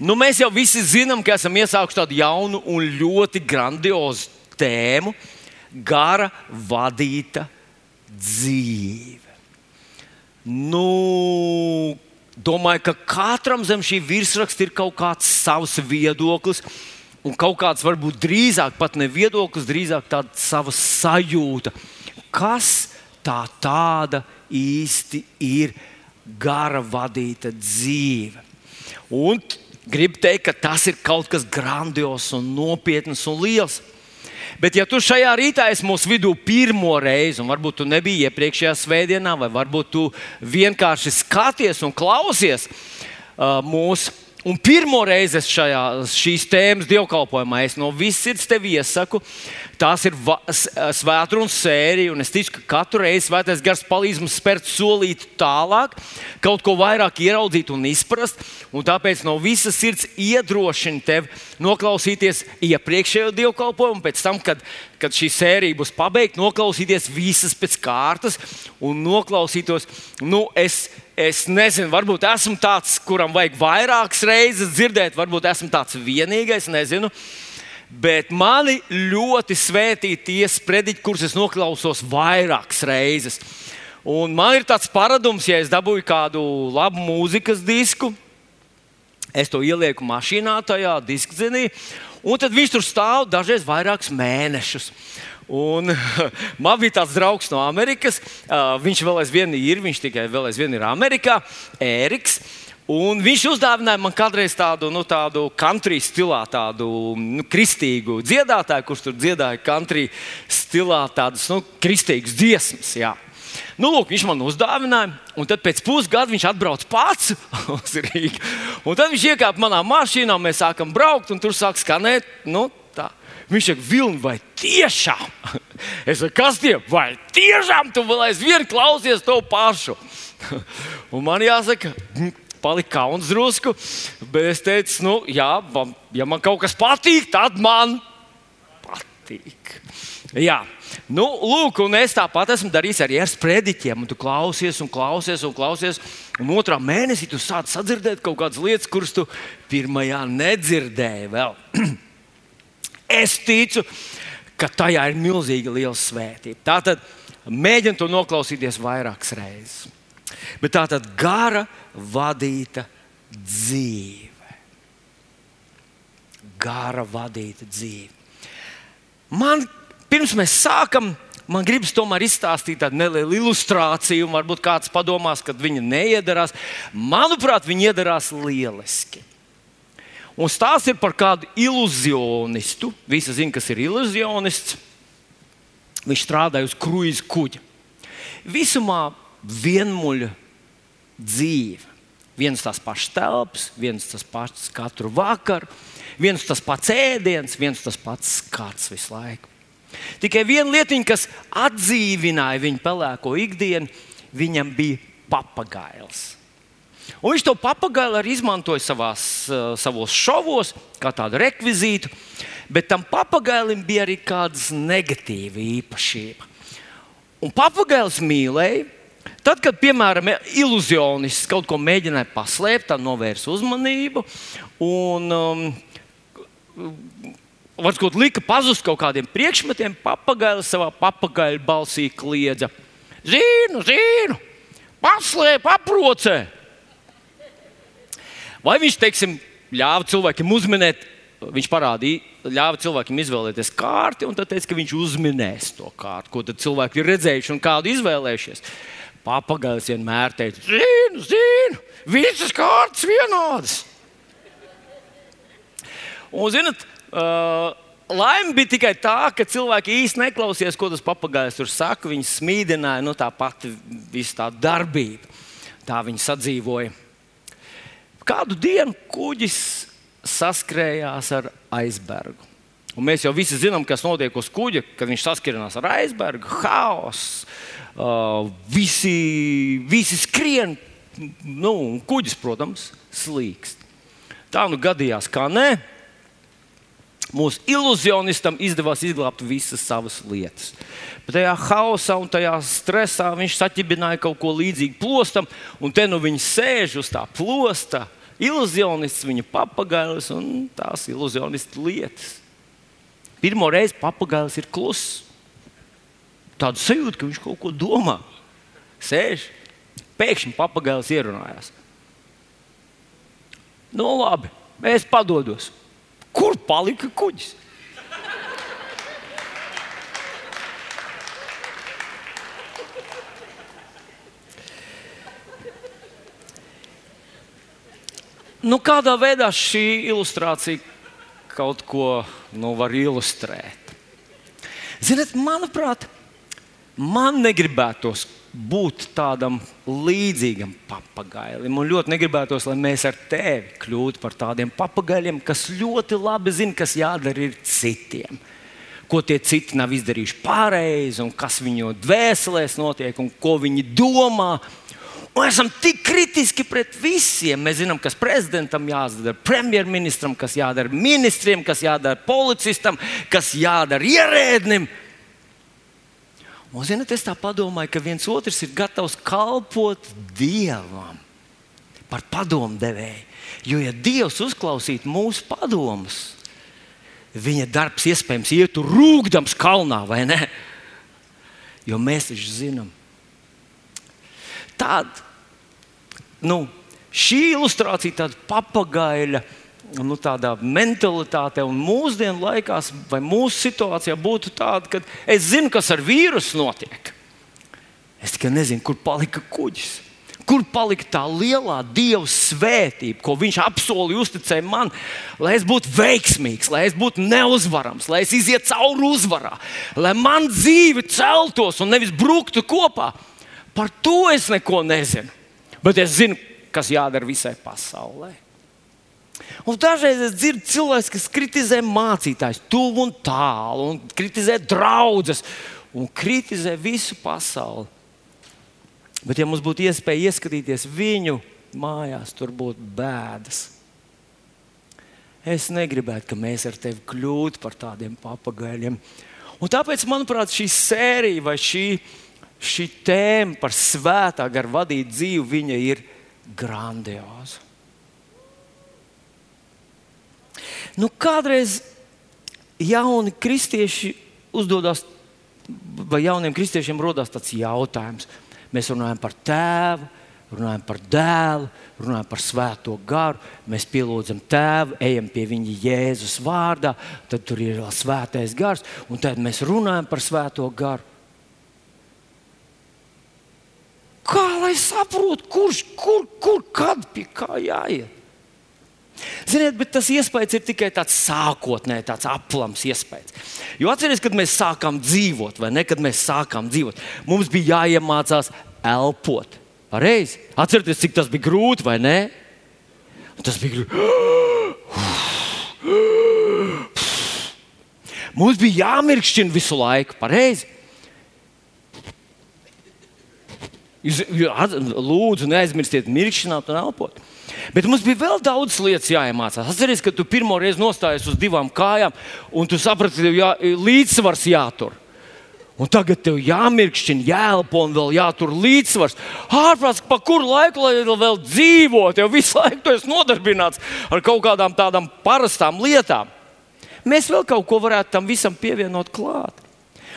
Nu, mēs jau visi zinām, ka esam iesākuši tādu jaunu un ļoti grandiozu tēmu - gara vadīta dzīve. Nu, domāju, ka katram zem šī virsraksta ir kaut kāds savs viedoklis. Un kaut kāds varbūt drīzāk pat ne viedoklis, drīzāk tāda sava sajūta. Kas tā tāda īsti ir gara vadīta dzīve? Un gribu teikt, ka tas ir kaut kas grandios, un nopietns un liels. Bet, ja tu šajā rītā esi mūsu vidū pirmo reizi, un varbūt tu nebiji iepriekšējā svētdienā, vai varbūt tu vienkārši skaties un klausies uh, mūsu Un pirmo reizi es šajā, šīs tēmas dievkalpojumā es no visas sirds tevi iesaku. Tās ir svētdienas sērija, un es ticu, ka katru reizi svētais gars palīdz mums spērt solīt tālāk, kaut ko vairāk ieraudzīt un izprast. Un tāpēc no visas sirds iedrošinu tevi noklausīties iepriekšējo dievkalpojumu, pēc tam, kad, kad šī sērija būs pabeigta, noklausīties visas pēc kārtas un noklausītos. Nu, es, Es nezinu, varbūt esmu tāds, kuram vajag vairākas reizes dzirdēt, varbūt esmu tāds vienīgais, nezinu. Bet mani ļoti svētī tie sprediķi, kurus es noklausos vairākas reizes. Un man ir tāds paradums, ja es dabūju kādu labu mūzikas disku, es to ielieku mašīnā, tajā diskzinī, un tad viņš tur stāv dažreiz vairākus mēnešus. Un, man bija tāds draugs no Amerikas. Viņš vēl aizvien ir, viņš tikai vēl aizvien ir Amerikā, Ēriks. Un viņš uzdāvināja man kādreiz tādu, nu, tādu country stilā, tādu nu, kristīgu dziedātāju, kurš tur dziedāja country stilā, tādas nu, kristīgas dziesmas. Jā. Nu, lūk, viņš man uzdāvināja, un tad pēc pusgada viņš atbrauc pats uz Rīgā. Tad viņš iekāpa manā mašīnā, mēs sākam braukt, un tur sāk skanēt nu, Viņš saka, Vilni, vai tiešām? Es saku, kas tie? Vai tiešām tu vēl aizvien klausies to pašu? Un man jāsaka, palika kauns drusku, bet es teicu, nu, jā, ja man kaut kas patīk, tad man patīk. Jā. Nu, lūk, un es tāpat esmu darījis arī ar sprediķiem. Tu klausies, un klausies, un klausies. Un otrā mēnesī tu sāc sadzirdēt kaut kādas lietas, kuras tu pirmajā nedzirdēji vēl. Es ticu, ka tajā ir milzīga liela svētība. Tātad mēģini to noklausīties vairākas reizes. Bet tā tad gara vadīta dzīve. Gara vadīta dzīve. Man, pirms mēs sākam, man gribas tomēr izstāstīt tādu nelielu ilustrāciju, varbūt kāds padomās, ka viņa neiedarās. Manuprāt, viņa iedarās lieliski. Un stāsts ir par kādu iluzionistu. Visi zina, kas ir iluzionists. Viņš strādāja uz kruīza kuģa. Visumā vienmuļa dzīve. Viens tas pats telpas, viens tas pats katru vakaru, viens tas pats ēdiens, viens tas pats skats visu laiku. Tikai viena lietiņa, kas atdzīvināja viņa pelēko ikdienu, viņam bija papagails. Un viņš to papagailu arī izmantoja savās, uh, savos šovos, kā tādu rekvizītu. Bet tam papagailim bija arī kāda negatīva īpašība. Un papagailis mīlēja. Tad, kad, piemēram, iluzionists kaut ko mēģināja paslēpt, tā novērsa uzmanību. Un, um, Varbūt lika pazust kaut kādiem priekšmetiem, papagailis savā papagaļa balsī kliedza: Zinu, zinu, paslēp, aprocē! Vai viņš, teiksim, ļāva cilvēkiem uzminēt, viņš parādīja, ļāva cilvēkiem izvēlēties kārti, un tad teica, ka viņš uzminēs to kārtu, ko cilvēki ir redzējuši un kādu izvēlējušies. Papagailis vienmēr teica, zinu, zinu, visas kārtas vienādas. Un, zinat, uh, laime bija tikai tā, ka cilvēki īstenībā neklausījās, ko tas papagailis tur saka. Viņi smīdināja nu, tā pati visa tā darbība. Tā viņi sadzīvoja. Kādu dienu kuģis saskrējās ar aizbergu. Un mēs jau visi zinām, kas notiek uz kuģa, kad viņš saskrinās ar aizbergu. Haoss, uh, visi, visi skrien, nu, un kuģis, protams, slīkst. Tā nu gadījās, kā nē. Mūsu iluzionistam izdevās izglābt visas savas lietas. Bet tajā haosā un tajā stresā viņš saķibināja kaut ko līdzīgu plostam, un te nu viņš sēž uz tā plosta iluzionists, viņa papagailis un tās iluzionistu lietas. Pirmo reizi papagailis ir kluss. Tādu sajūtu, ka viņš kaut ko domā. Sēž, pēkšņi papagailis ierunājās. Nu, labi, es padodos. Kur palika kuģis? Nu, kādā veidā šī ilustrācija kaut ko nu, var ilustrēt? Ziniet, manuprāt, man negribētos būt tādam līdzīgam papagailim. Man ļoti negribētos, lai mēs ar tevi kļūtu par tādiem papagaļiem, kas ļoti labi zina, kas jādara citiem. Ko tie citi nav izdarījuši pareizi, un kas viņu dvēselēs notiek, un ko viņi domā. Un esam tik kritiski pret visiem. Mēs zinām, kas prezidentam jādara, premjerministram, kas jādara ministriem, kas jādara policistam, kas jādara ierēdnim. Un, zinot, es tā domāju, ka viens otrs ir gatavs kalpot Dievam par padomu devēju. Jo, ja Dievs uzklausītu mūsu padomus, viņa darbs iespējams ietu rūkdams kalnā, vai ne? Jo mēs taču zinām, tāda, nu, šī ilustrācija, tāda papagaļa. Nu, tādā mentalitātē un mūsdienu laikā, vai mūsu situācijā būtu tāda, ka es zinu, kas ar vīrusu notiek. Es tikai nezinu, kur palika kuģis. Kur palika tā lielā dieva svētība, ko viņš apsolīja, uzticēja man, lai es būtu veiksmīgs, lai es būtu neuzvarams, lai es izietu cauri uzvarā, lai man dzīve celtos un nevis bruktu kopā. Par to es neko nezinu. Bet es zinu, kas jādara visai pasaulē. Un dažreiz es dzirdu cilvēkus, kas kritizē mācītājus, tuvu un tālu, un kritizē draugus, un kritizē visu pasauli. Bet, ja mums būtu iespēja ieskatīties viņu mājās, tur būtu bēdas. Es negribētu, ka mēs ar tevi kļūtu par tādiem papagaļiem. Un tāpēc, manuprāt, šī sērija vai šī šī tēma par svētā gara vadīt dzīvi, viņa ir grandioza. Nu, kādreiz jauni kristieši uzdodas, vai jauniem kristiešiem rodas tāds jautājums. Mēs runājam par tēvu, runājam par dēlu, runājam par svēto garu. Mēs pielūdzam tēvu, ejam pie viņa Jēzus vārdā, tad tur ir vēl svētais gars, un tad mēs runājam par svēto garu. Kā lai saprotu, kurš, kur, kur, kad pie kā jāiet? Ziniet, bet tas iespējas ir tikai tāds sākotnējs, tāds aplams iespējas. Jo atcerieties, kad mēs sākām dzīvot, vai ne? Kad mēs sākām dzīvot, mums bija jāiemācās elpot. Pareizi. Atcerieties, cik tas bija grūti, vai ne? Tas bija grūti. Mums bija jāmirkšķina visu laiku, pareizi. Lūdzu, neaizmirstiet mirkšķināt un elpot. Bet mums bija vēl daudz lietas jāiemācās. Atcerieties, ka tu pirmo reizi nostājies uz divām kājām, un tu saprati, ka tev jā, līdzsvars jātur. Un tagad tev jāmirkšķina, jāelpo un vēl jātur līdzsvars. Ārprāts, pa kuru laiku lai vēl dzīvot, jau visu laiku esi nodarbināts ar kaut kādām tādām parastām lietām. Mēs vēl kaut ko varētu tam visam pievienot klāt.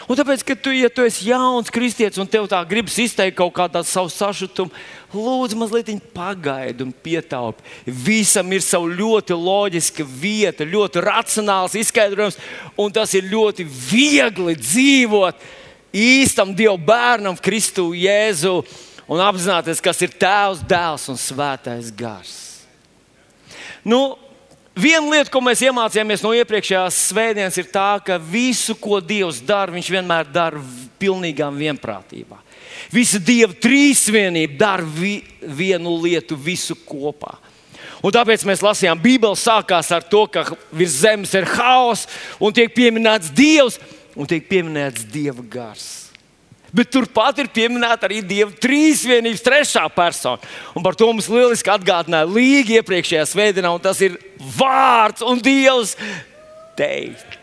Un tāpēc, ka tu, ja tu esi jauns kristietis un tev tā gribas izteikt kaut kādu savu sašutumu, lūdzu, mazliet pagaidi un pietaupi. Visam ir sava ļoti loģiska vieta, ļoti racionāls izskaidrojums, un tas ir ļoti viegli dzīvot īstam Dieva bērnam, Kristu Jēzu, un apzināties, kas ir Tēvs, Dēls un Svētais Gars. Nu, Viena lieta, ko mēs iemācījāmies no iepriekšējās svētdienas, ir tā, ka visu, ko Dievs dara, Viņš vienmēr dara pilnīgā vienprātībā. Visa Dieva trīsvienība dara vi, vienu lietu visu kopā. Un tāpēc mēs lasījām, Bībele sākās ar to, ka virs zemes ir haoss, un tiek pieminēts Dievs, un tiek pieminēts Dieva gars. Bet turpat ir pieminēta arī Dieva trīsvienības trešā persona. Un par to mums lieliski atgādināja Līga iepriekšējā svētdienā, un tas ir vārds un Dievs teica.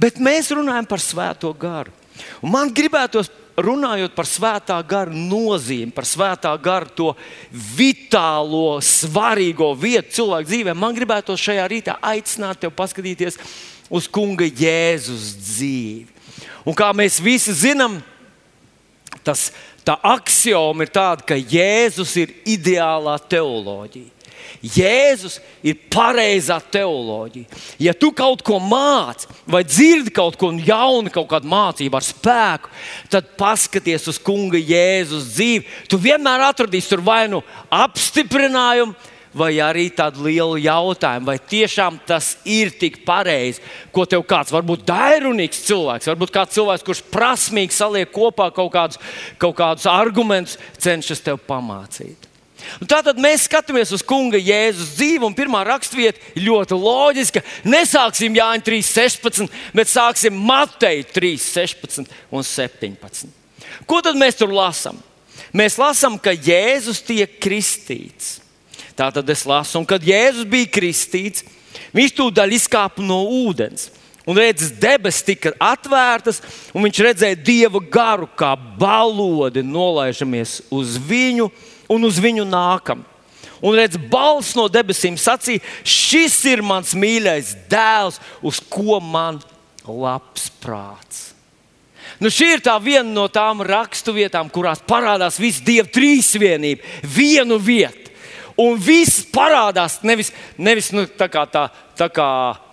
Bet mēs runājam par svēto garu. Un man gribētos runājot par svētā gara nozīmi, par svētā gara to vitālo, svarīgo vietu cilvēku dzīvē, man gribētu šajā rītā aicināt tevi paskatīties uz Kunga Jēzus dzīvi. Un kā mēs visi zinām, tas, tā axioma ir tāda, ka Jēzus ir ideālā teoloģija. Jēzus ir pareizā teoloģija. Ja tu kaut ko māci, vai dzirdi kaut ko jaunu, kaut kādu mācību ar spēku, tad paskaties uz Kunga Jēzus dzīvi. Tu vienmēr atradīsi tur vai nu apstiprinājumu, vai arī tādu lielu jautājumu, vai tiešām tas ir tik pareizi, ko tev kāds, varbūt dairunīgs cilvēks, varbūt kāds cilvēks, kurš prasmīgi saliek kopā kaut kādus, kaut kādus argumentus, cenšas tev pamācīt. Tātad mēs skatāmies uz Kunga Jēzus dzīvi, un pirmā raksturvieta ļoti loģiska. Nesāksim Jāņa 3.16, bet sāksim Mateja 3.16 un 17. Ko tad mēs tur lasām? Mēs lasām, ka Jēzus tiek kristīts. Tā tad es lasu, un kad Jēzus bija kristīts, viņš tūdaļ izkāpa no ūdens. Un redzes, debesis tika atvērtas, un viņš redzēja dievu garu, kā balodi nolaižamies uz viņu un uz viņu nākam. Un redz, balss no debesīm sacīja: Šis ir mans mīļais dēls, uz ko man labs prāts. Nu, šī ir viena no tām raksturvietām, kurās parādās visa dieva trīsvienība, vienu vietu. Un viss parādās nevis, nevis nu, tā kā, tā, tā kā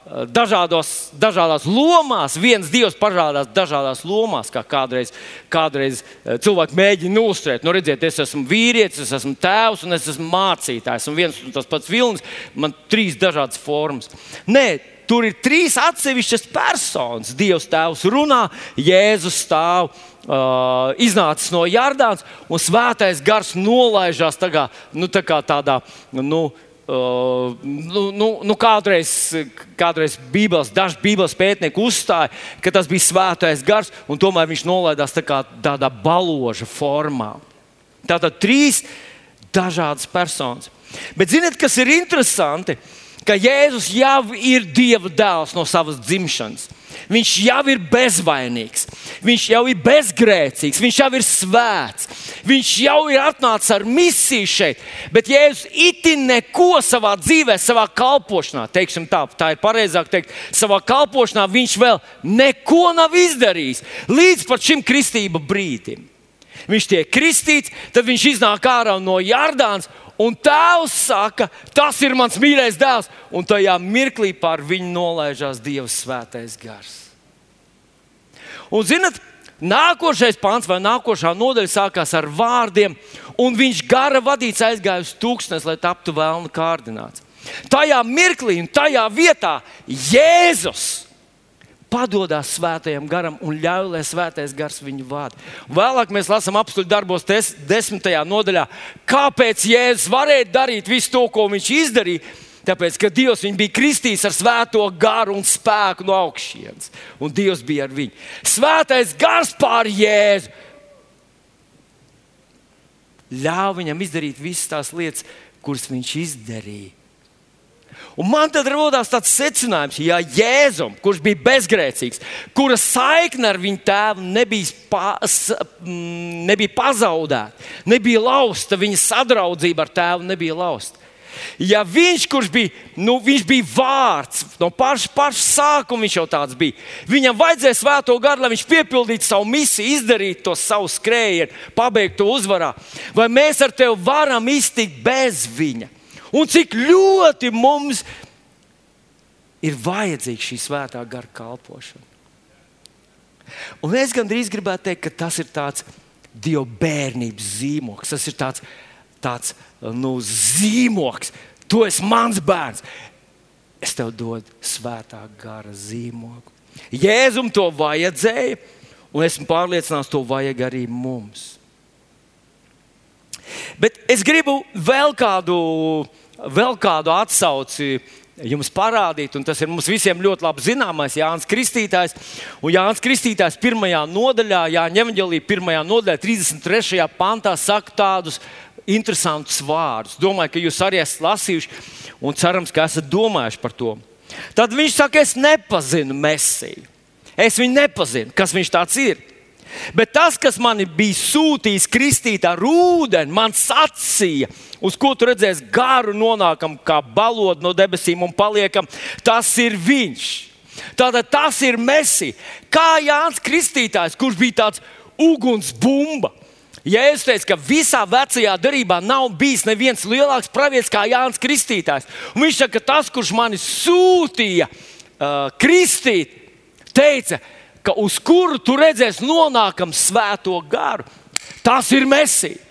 dažādos, dažādās lomās. Viens dievs parādās dažādās lomās, kā kādreiz, kādreiz eh, cilvēki mēģina nostrādāt. Nu, redziet, es esmu vīrietis, es esmu tēvs un es esmu mācītājs. Un viens un tas pats vilnis, man trīs dažādas formas. Nē, tur ir trīs atsevišķas personas. Dievs tēvs runā, Jēzus stāv. Uh, iznācis no Jardānas, un svētais gars nolaižās tā nu, tā tādā nu, Uh, nu, nu, nu kādreiz, kādreiz Bībeles, daži Bībeles pētnieki uzstāja, ka tas bija svētais gars, un tomēr viņš nolaidās tā tādā baloža formā. Tātad trīs dažādas personas. Bet ziniet, kas ir interesanti? Ka Jēzus jau ir Dieva dēls no savas dzimšanas. Viņš jau ir bezvainīgs, viņš jau ir bezgrēcīgs, viņš jau ir svēts, viņš jau ir atnācis ar misiju šeit. Bet Jēzus itin neko savā dzīvē, savā kalpošanā, teiksim tā, tā ir pareizāk teikt, savā kalpošanā viņš vēl neko nav izdarījis līdz šim kristība brīdim. Viņš tiek kristīts, tad viņš iznāk ārā no Jardānas Un tēvs saka, tas ir mans mīļais dēls, un tajā mirklī pār viņu nolaižās Dieva svētais gars. Un, zinat, nākošais pāns vai nākošā nodaļa sākās ar vārdiem, un viņš gara vadīts aizgāja uz tūkstnes, lai taptu vēlna kārdināts. Tajā mirklī un tajā vietā Jēzus padodas svētajam garam un ļauj, lai svētais gars viņu vada. Vēlāk mēs lasām apstuļu darbos, des, desmitajā nodaļā, kāpēc Jēzus varēja darīt visu to, ko viņš izdarīja. Tāpēc, ka Dievs bija kristījis ar svēto garu un spēku no augšas, un Dievs bija ar viņu. Svētais gars pār Jēzu ļāva viņam izdarīt visas tās lietas, kuras viņš izdarīja. Un man tad radās tāds secinājums, ja Jēzum, kurš bija bezgrēcīgs, kura saikne ar viņu tēvu nebija, pa, nebija pazaudēta, nebija lausta, viņa sadraudzība ar tēvu nebija lausta. Ja viņš, kurš bija, nu, viņš bija vārds, no paša, paša sākuma viņš jau tāds bija, viņam vajadzēja svēto garu, lai viņš piepildītu savu misiju, izdarītu to savu skrējienu, pabeigtu uzvarā. Vai mēs ar tevi varam iztikt bez viņa? Un cik ļoti mums ir vajadzīga šī svētā gara kalpošana. Un es gandrīz gribētu teikt, ka tas ir tāds Dieva bērnības zīmoks. Tas ir tāds, tāds nu, zīmoks. Tu esi mans bērns. Es tev dodu svētā gara zīmogu. Jēzum to vajadzēja, un esmu pārliecināts, to vajag arī mums. Bet es gribu vēl kādu vēl kādu atsauci jums parādīt, un tas ir mums visiem ļoti labi zināmais Jānis Kristītājs. Un Jānis Kristītājs pirmajā nodaļā, Jāņa Evangelī, pirmajā nodaļā, 33. pantā, saka tādus interesantus vārdus. Domāju, ka jūs arī esat lasījuši, un cerams, ka esat domājuši par to. Tad viņš saka, es nepazinu Mēsiju. Es viņu nepazinu, kas viņš tāds ir. Bet tas, kas man bija sūtījis kristīt ar ūdeni, man sacīja, uz ko tu redzēsi garu, nonākam kā balodi no debesīm un paliekam, tas ir viņš. Tātad tas ir Messi. Kā Jānis Kristītājs, kurš bija tāds ugunsbumba. Jēzus teica, ka visā vecajā darbā nav bijis neviens lielāks pravietis kā Jānis Kristītājs. Un viņš saka, ka tas, kurš mani sūtīja uh, kristīt, teica, ka uz kuru tu redzēsi nonākam svēto garu. Tas ir Mēsija.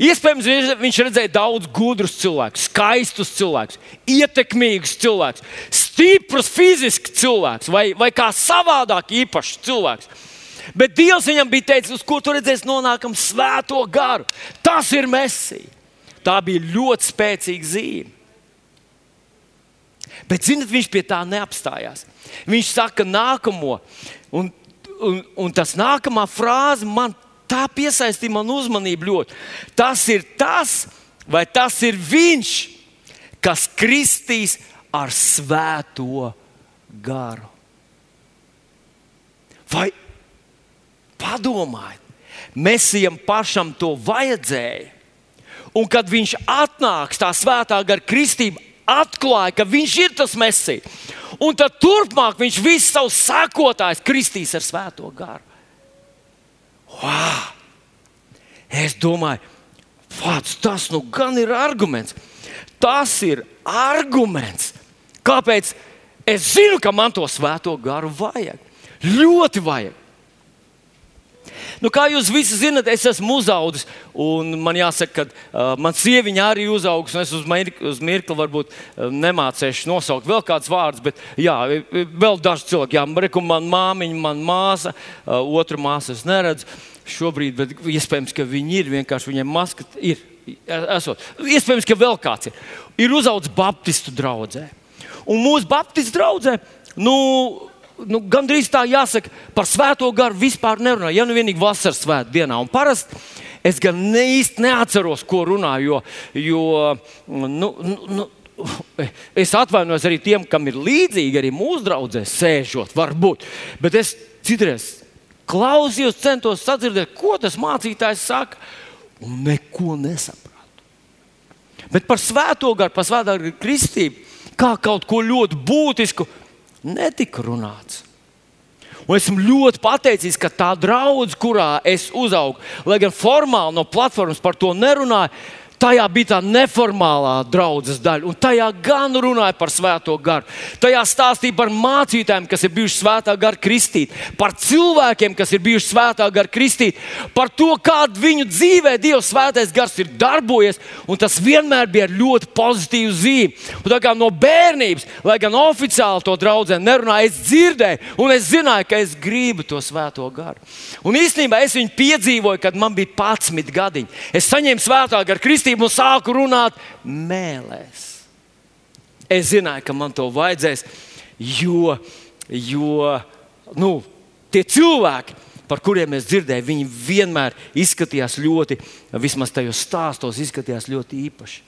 Iespējams, viņš redzēja daudz gudrus cilvēkus, skaistus cilvēkus, ietekmīgus cilvēkus, stiprus fiziski cilvēkus vai, vai kā savādāk īpašs cilvēks. Bet Dievs viņam bija teicis, uz ko tu redzēsi, nonākam svēto garu. Tas ir Mēsija. Tā bija ļoti spēcīga zīme. Bet, zinot, viņš pie tā neapstājās. Viņš saka, nākamo, un, un, un tas nākamā frāze man tā piesaistīja manu uzmanību ļoti. Tas ir tas, vai tas ir viņš, kas kristīs ar svēto garu. Vai padomājiet, Mēsijam pašam to vajadzēja. Un kad viņš atnāks, tā svētā gara kristība atklāja, ka viņš ir tas Mēsija. Un tad turpmāk viņš visus savus sekotājus kristīs ar svēto garu. Wow! Es domāju, Vāc, tas nu gan ir arguments. Tas ir arguments. Kāpēc? Es zinu, ka man to svēto garu vajag. Ļoti vajag. Nu, kā jūs visi zinat, es esmu uzaugusi, man jāsaka, ka uh, man sieviņa arī uzaugusi. Es uz, mirkli, uz mirkli varbūt uh, nemācīšu nosaukt vēl kādus vārdus, bet jā, vēl daži cilvēki. Jā, reku, man māmiņa, man māsa, uh, otra māsa es neredzu šobrīd, bet iespējams, ka viņi ir vienkārši viņiem maska. Ir, esot. Iespējams, ka vēl kāds ir. Ir uzaugusi Baptistu draugā. Un mūsu Baptistu draugā, nu, nu, gandrīz tā jāsaka, par svēto garu vispār nerunā. Ja nu vienīgi vasaras svētdienā. Un parasti es gan ne īsti neatceros, ko runāju, jo, jo nu, nu, nu, es atvainojos arī tiem, kam ir līdzīgi, arī mūsu draugiem sēžot, varbūt. Bet es citreiz klausījos, centos sadzirdēt, ko tas mācītājs saka, un neko nesapratu. Bet par svēto garu, par svētā garu kristību, kā kaut ko ļoti būtisku, netika runāts. Un esmu ļoti pateicīgs, ka tā draudzene, kurā es uzaugu, lai gan formāli no platformas par to nerunāju, Tajā bija tā neformālā draudzes daļa, un tajā gan runāja par svēto garu. Tajā stāstīja par mācītājiem, kas ir bijuši svētā gara kristīti, par cilvēkiem, kas ir bijuši svētā gara kristīti, par to, kādu viņu dzīvē Dieva svētais gars ir darbojies, un tas vienmēr bija ļoti pozitīvs zīme. Un tā kā no bērnības, lai gan oficiāli to draudzē nerunāja, es dzirdēju, un es zināju, ka es gribu to svēto garu. Un īstenībā es viņu piedzīvoju, kad man bija 11 gadiņi. Es saņēmu svētā gara kristīti kristību un sāku runāt mēlēs. Es zināju, ka man to vajadzēs, jo, jo nu, tie cilvēki, par kuriem es dzirdēju, viņi vienmēr izskatījās ļoti, vismaz tajos stāstos, izskatījās ļoti īpaši.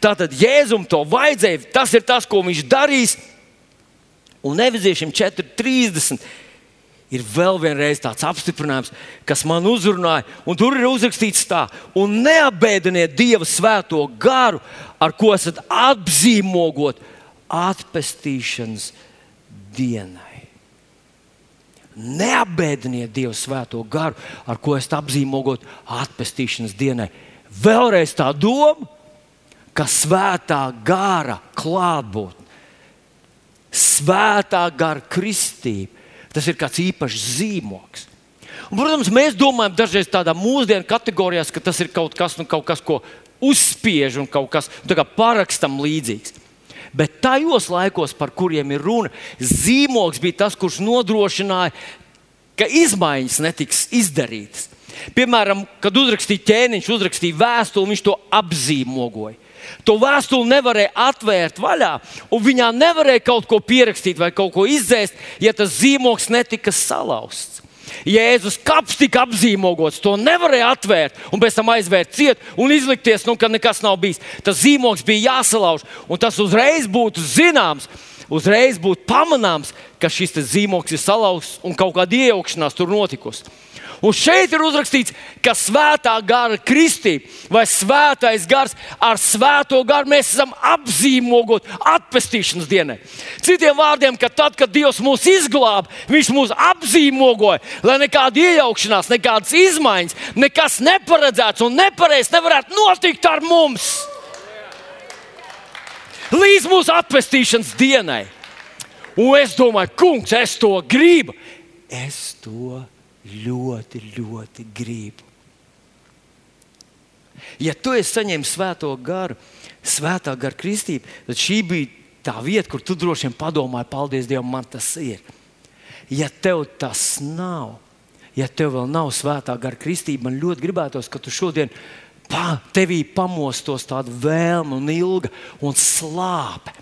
Tātad Jēzum to vajadzēja, tas ir tas, ko viņš darīs. Un neviziešiem 4.30 ir vēl vienreiz tāds apstiprinājums, kas man uzrunāja. Un tur ir uzrakstīts tā, un neapbēdiniet Dieva svēto garu, ar ko esat apzīmogot atpestīšanas dienai. Neapbēdiniet Dieva svēto garu, ar ko esat apzīmogot atpestīšanas dienai. Vēlreiz tā doma, ka svētā gara klātbūtne, svētā gara kristība Tas ir kāds īpašs zīmoks. Un, protams, mēs domājam dažreiz tādā mūsdienu kategorijās, ka tas ir kaut kas, nu, kaut kas ko uzspiež un kaut kas nu, parakstam līdzīgs. Bet tajos laikos, par kuriem ir runa, zīmogs bija tas, kurš nodrošināja, ka izmaiņas netiks izdarītas. Piemēram, kad uzrakstīja ķēniņš, uzrakstīja vēstuli, viņš to apzīmogoja. To vēstuli nevarēja atvērt vaļā, un viņā nevarēja kaut ko pierakstīt vai kaut ko izdzēst, ja tas zīmogs netika salauzts. Jēzus kaps tika apzīmogots, to nevarēja atvērt un pēc tam aizvērt ciet un izlikties, nu, ka nekas nav bijis. Tas zīmogs bija jāsalauž, un tas uzreiz būtu zināms, uzreiz būtu pamanāms, ka šis zīmogs ir salauzts un kaut kāda iejaukšanās tur notikusi. Un šeit ir uzrakstīts, ka svētā gara kristība vai svētais gars ar svēto garu mēs esam apzīmogot atpestīšanas dienai. Citiem vārdiem, ka tad, kad Dievs mūs izglāba, Viņš mūs apzīmogoja, lai nekāda iejaukšanās, nekādas izmaiņas, nekas neparedzēts un nepareizs nevarētu notikt ar mums. Līdz mūsu atpestīšanas dienai. Un es domāju, kungs, es to gribu. Es to gribu ļoti, ļoti gribu. Ja tu esi saņēmis svēto garu, svētā gara kristību, tad šī bija tā vieta, kur tu droši vien padomāji, paldies Dievam, man tas ir. Ja tev tas nav, ja tev vēl nav svētā gara kristība, man ļoti gribētos, ka tu šodien pa, tevī pamostos tāda vēlme un ilga un slāpe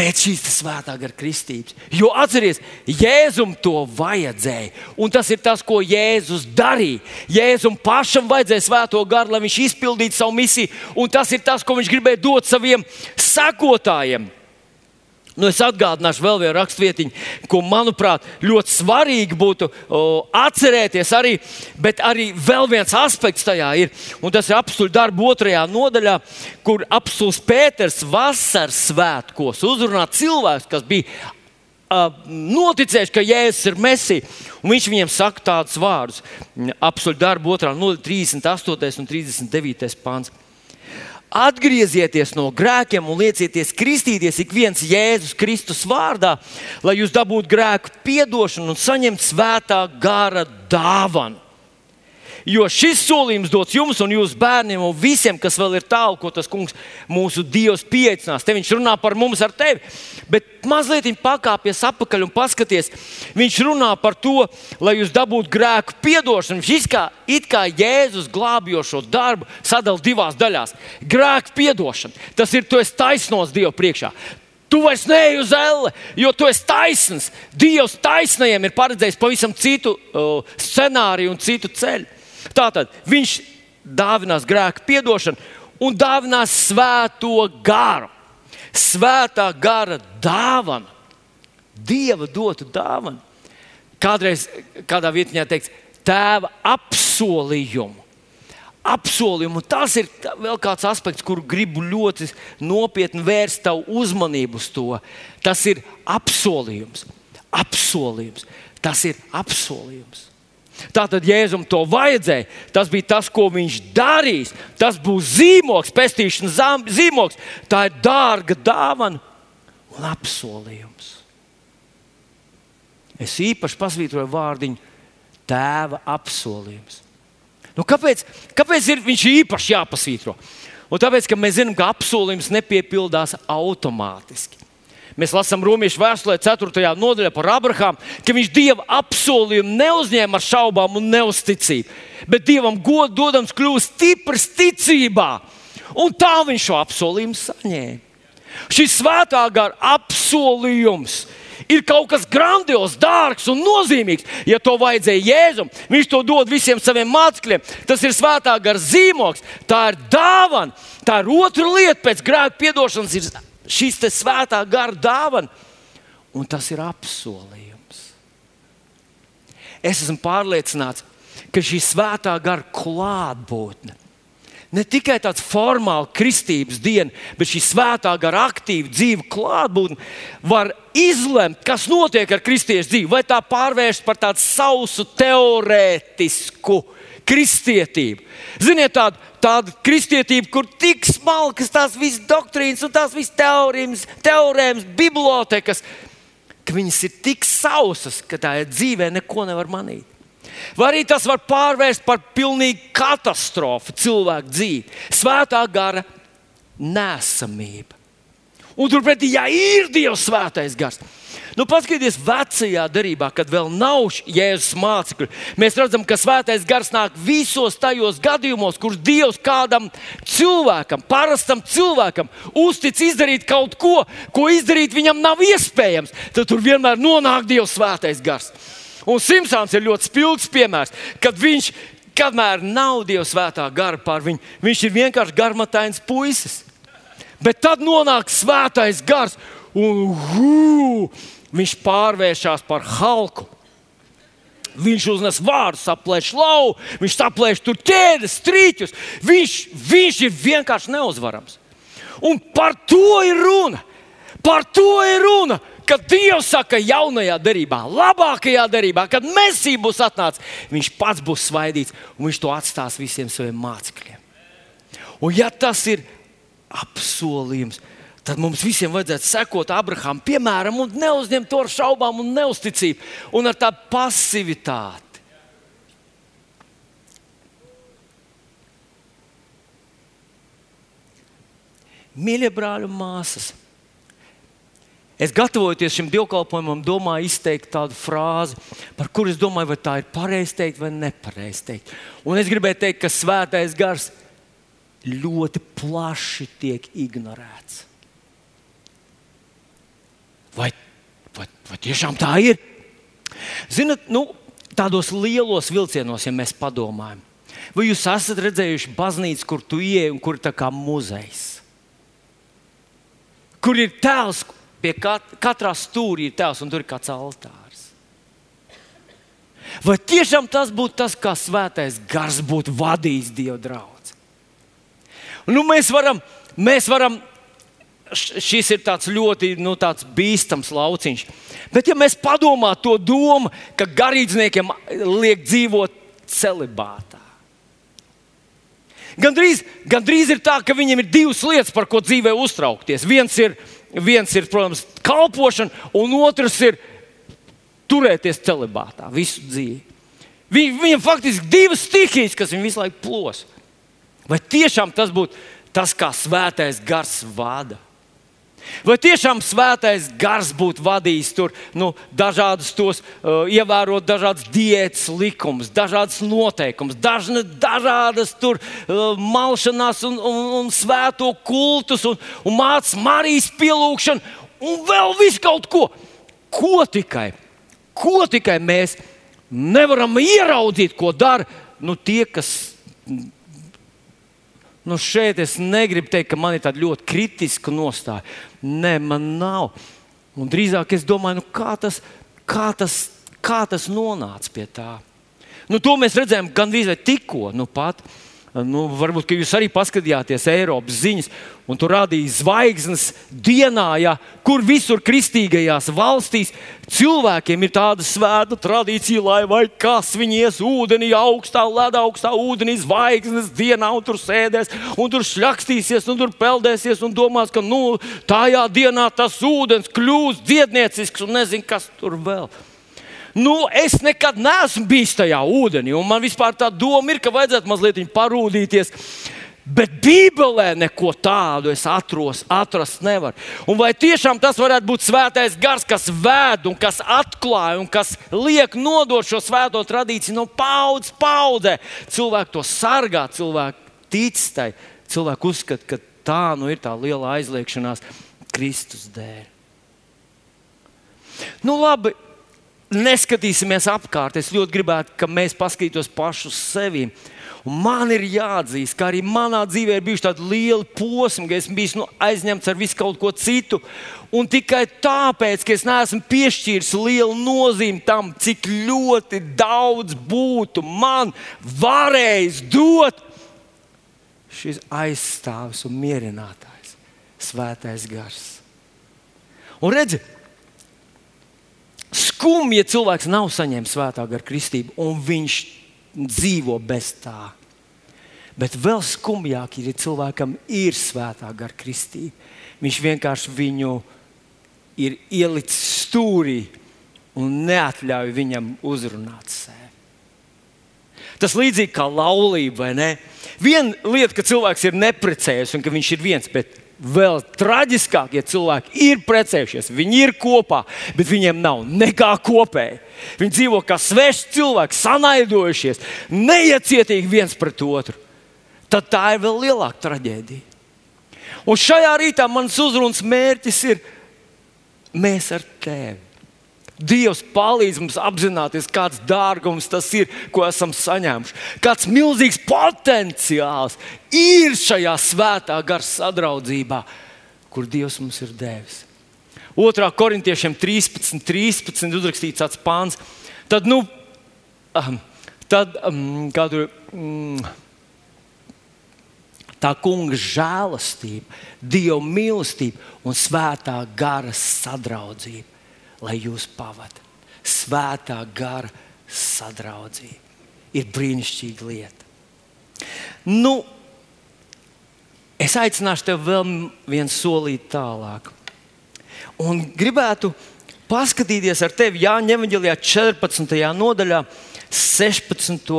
pēc šīs svētā gara kristības. Jo atcerieties, Jēzum to vajadzēja. Un tas ir tas, ko Jēzus darīja. Jēzum pašam vajadzēja svēto garu, lai viņš izpildītu savu misiju. Un tas ir tas, ko viņš gribēja dot saviem sekotājiem. Nu, es atgādināšu vēl vienu rakstvietiņu, ko, manuprāt, ļoti svarīgi būtu o, atcerēties. Arī, bet arī vēl viens aspekts tajā ir, un tas ir apstuļu darba otrajā nodaļā, kur apstults Pēters vasaras svētkos uzrunā cilvēks, kas bija uh, noticējuši, ka Jēzus ir Mēsija. Viņš viņiem saka tādus vārdus: apstuļu darba otrā nodaļa, 38 un 39 pāns. Atgriezieties no grēkiem un liecieties kristīties ik viens Jēzus Kristus vārdā, lai jūs dabūtu grēku piedošanu un saņemtu svētā gara dāvanu. Jo šis solījums dots jums un jūsu bērniem un visiem, kas vēl ir tālu, ko tas kungs mūsu Dievs pieaicinās. Te viņš runā par mums ar tevi, bet mazliet pakāpies atpakaļ un paskaties. Viņš runā par to, lai jūs dabūtu grēku piedošanu. Viņš kā, it kā Jēzus glābjošo darbu sadalīja divās daļās. Grēku piedošana, tas ir esi taisnos Dievu priekšā. Tu vairs neej uz elle, jo tu esi taisns. Dievs taisnajiem ir paredzējis pavisam citu uh, scenāriju un citu ceļu. Tātad viņš dāvinās grēku piedošanu un dāvinās svēto garu. Svētā gara dāvana, Dieva dotu dāvana. Kādreiz kādā vietā teikts, tēva apsolījumu. Apsolījumu. Tas ir vēl kāds aspekts, kuru gribu ļoti nopietni vērst tavu uzmanību uz to. Tas ir apsolījums. Apsolījums. Tas ir apsolījums. Tātad Jēzum to vajadzēja. Tas bija tas, ko viņš darīs. Tas būs zīmogs, pestīšanas zīmogs. Tā ir dārga dāvana un apsolījums. Es īpaši pasvītroju vārdiņu tēva apsolījums. Nu, kāpēc, kāpēc ir viņš īpaši jāpasvītro? Un tāpēc, ka mēs zinām, ka apsolījums nepiepildās automātiski. Mēs lasām Romas vēstulē, 4. nodaļā par Abrahāmu, ka viņš Dieva apsolījumu neuzņēma ar šaubām un neusticību, bet Dievam godu dodams kļūst stiprs ticībā. Un tā viņš šo apsolījumu saņēma. Šis svētā gara apsolījums ir kaut kas grandios, dārgs un nozīmīgs. Ja to vajadzēja Jēzum, viņš to dod visiem saviem mācekļiem. Tas ir svētā gara zīmogs, tā ir dāvana. Tā ir otra lieta pēc grēka piedošanas, ir šīs svētā gara dāvana, un tas ir apsolījums. Es esmu pārliecināts, ka šī svētā gara klātbūtne ne tikai tāds formāls kristības diena, bet šī svētā gara aktīva dzīve klātbūtne var izlemt, kas notiek ar kristiešu dzīvi. Vai tā pārvērst par tādu sausu teorētisku kristietību. Ziniet, tādu tāda kristietība, kur tik smalkas tās visas doktrīnas un tās visas teorēmas, teorēmas, bibliotekas, ka viņas ir tik sausas, ka tā dzīvē neko nevar manīt. Vai arī tas var pārvērst par pilnīgu katastrofu cilvēku dzīvi, svētā gara nesamība. Un turpretī, ja ir Dievs svētais gars, Nu, paskatieties, vecajā darbā, kad vēl nav Jēzus mācekļu, mēs redzam, ka svētais gars nāk visos tajos gadījumos, kur Dievs kādam cilvēkam, parastam cilvēkam, uztic izdarīt kaut ko, ko izdarīt viņam nav iespējams. Tad tur vienmēr nonāk Dievs svētais gars. Un Simpsons ir ļoti spilgts piemērs, kad viņš, kamēr nav Dieva svētā gara pār viņu, viņš ir vienkārši garmatains puisis. Bet tad nonāk svētais gars un hū, viņš pārvēršas par halku. Viņš uznes vārdu, saplēš lauku, viņš saplēš tur ķēdes, strīķus. Viņš, viņš ir vienkārši neuzvarams. Un par to ir runa. Par to ir runa. Kad Dievs saka, jaunajā darbā, labākajā darbā, kad Mēsija būs atnācis, Viņš pats būs svaidīts un Viņš to atstās visiem saviem mācekļiem. Un ja tas ir apsolījums, tad mums visiem vajadzētu sekot Abrahamam, piemēram, un neuzņemt to ar šaubām un neusticību un ar tādu pasivitāti. Mīļie brāļi un māsas, es gatavojoties šim dievkalpojumam, domāju izteikt tādu frāzi, par kuru es domāju, vai tā ir pareizi teikt vai nepareizi teikt. Un es gribēju teikt, ka svētais gars ļoti plaši tiek ignorēts. Vai, vai, vai tiešām tā ir? Ziniet, nu, tādos lielos vilcienos, ja mēs padomājam, vai jūs esat redzējuši baznīcu, kur tu ieej un kur ir tā kā muzejs? Kur ir tēls, pie kat katrā stūrī ir tēls un tur ir kāds altārs. Vai tiešām tas būtu tas, kā svētais gars būtu vadījis Dieva draugu? Nu, mēs varam, mēs varam šis ir ļoti nu, bīstams lauciņš. Bet, ja mēs padomājam to domu, ka garīdzniekiem liek dzīvot celibātā, gandrīz, gandrīz ir tā, ka viņiem ir divas lietas, par ko dzīvē uztraukties. Viens ir, viens ir protams, kalpošana, un otrs ir turēties celibātā visu dzīvi. Viņ, viņam faktiski ir divas stihijas, kas viņu visu laiku plos. Vai tiešām tas būtu tas, kā svētais gars vada? Vai tiešām svētais gars būtu vadījis tur nu, dažādus tos, uh, ievērot dažādas diētas likumus, dažādas noteikumus, dažna, dažādas tur uh, malšanās un, un, un svēto kultus un, un mācības Marijas pielūgšanu un vēl visu kaut ko. Ko tikai, ko tikai mēs nevaram ieraudzīt, ko dara nu, tie, kas Nu šeit es negribu teikt, ka man ir tāda ļoti kritiska nostāja. Nē, man nav. Un drīzāk es domāju, nu kā, tas, kā, tas, kā tas nonāca pie tā. Nu, to mēs redzējām gandrīz tikko. Nu, pat. Nu, varbūt jūs arī paskatījāties Eiropas ziņas, un tur rādīja zvaigznes dienā, ja, kur visur kristīgajās valstīs cilvēkiem ir tāda svēta tradīcija, lai vai kas viņi ies ūdenī, augstā, ledā, augstā ūdenī, zvaigznes dienā, un tur sēdēs, un tur šļakstīsies, un tur peldēsies, un domās, ka nu, tajā dienā tas ūdens kļūs dziedniecisks un nezinu, kas tur vēl ir. Nu, es nekad neesmu bijis tajā ūdenī, un man vispār tā doma ir, ka vajadzētu mazliet parūdīties. Bet Bībelē neko tādu es atros, atrast nevaru. Un vai tiešām tas varētu būt svētais gars, kas ved un kas atklāja un kas liek nodot šo svēto tradīciju no paudzes paudzē? Cilvēki to sargā, cilvēki tic tai, cilvēki uzskata, ka tā nu ir tā liela aizliekšanās Kristus dēļ. Nu, labi, neskatīsimies apkārt. Es ļoti gribētu, ka mēs paskatītos pašu sevi. Un man ir jāatzīst, ka arī manā dzīvē ir bijuši tādi lieli posmi, ka esmu bijis nu, aizņemts ar visu kaut ko citu. Un tikai tāpēc, ka es neesmu piešķīris lielu nozīmi tam, cik ļoti daudz būtu man varējis dot šis aizstāvis un mierinātājs, svētais gars. Un redziet, Skumji, ja cilvēks nav saņēmis svētā gara kristību un viņš dzīvo bez tā. Bet vēl skumjāk ir, ja cilvēkam ir svētā gara kristība. Viņš vienkārši viņu ir ielicis stūrī un neatļauj viņam uzrunāt sevi. Tas līdzīgi kā laulība, vai ne? Viena lieta, ka cilvēks ir neprecējies un ka viņš ir viens, bet vēl traģiskāk, ja cilvēki ir precējušies, viņi ir kopā, bet viņiem nav nekā kopēja. Viņi dzīvo kā sveši cilvēki, sanaidojušies, neiecietīgi viens pret otru. Tad tā ir vēl lielāka traģēdija. Un šajā rītā mans uzrunas mērķis ir mēs ar tevi. Dievs palīdz mums apzināties, kāds dārgums tas ir, ko esam saņēmuši. Kāds milzīgs potenciāls ir šajā svētā gara sadraudzībā, kur Dievs mums ir devis. 2. korintiešiem 13, 13 uzrakstīts tāds pāns. Tad, nu, tad, um, kad um, tā kunga žēlastība, dieva mīlestība un svētā gara sadraudzība, lai jūs pavadītu. Svētā gara sadraudzība ir brīnišķīga lieta. Nu, es aicināšu tevi vēl vienu solīt tālāk. Un gribētu paskatīties ar tevi Jāņa Evanģelijā 14. nodaļā, 16.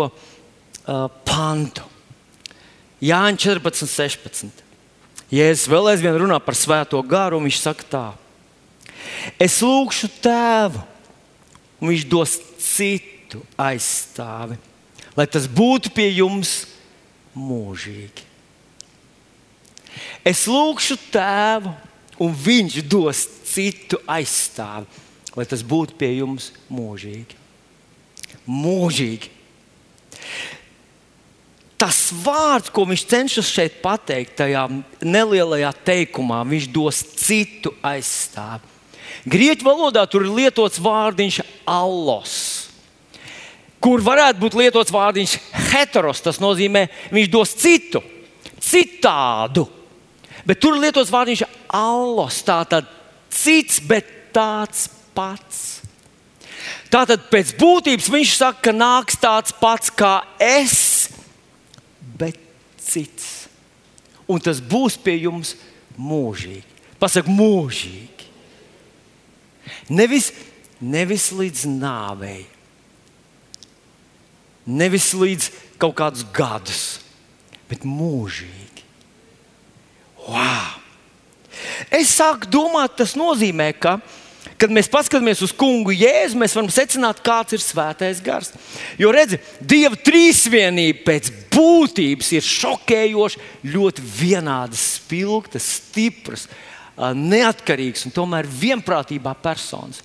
Uh, pantu. Jāņa 14, 16. Jēzus vēl aizvien runā par svēto garu, un viņš saka tā: Es lūgšu tēvu, un viņš dos citu aizstāvi, lai tas būtu pie jums mūžīgi. Es lūgšu tēvu, un viņš dos citu aizstāvi, lai tas būtu pie jums mūžīgi. Mūžīgi tas vārds, ko viņš cenšas šeit pateikt, tajā nelielajā teikumā, viņš dos citu aizstāvi. Grieķu valodā tur ir lietots vārdiņš allos, kur varētu būt lietots vārdiņš heteros. Tas nozīmē, viņš dos citu, citādu. Bet tur ir lietots vārdiņš allos, tātad cits, bet tāds pats. Tātad pēc būtības viņš saka, ka nāks tāds pats kā es, bet cits. Un tas būs pie jums mūžīgi. Pasaka, mūžīgi. Nevis, nevis līdz nāvei, nevis līdz kaut kādus gadus, bet mūžīgi. Wow! Es sāku domāt, tas nozīmē, ka Kad mēs paskatāmies uz kungu Jēzu, mēs varam secināt, kāds ir svētais gars. Jo redzi, Dieva trīsvienība pēc būtības ir šokējoša, ļoti vienādas, spilgtas, stipras, neatkarīgas un tomēr vienprātībā personas.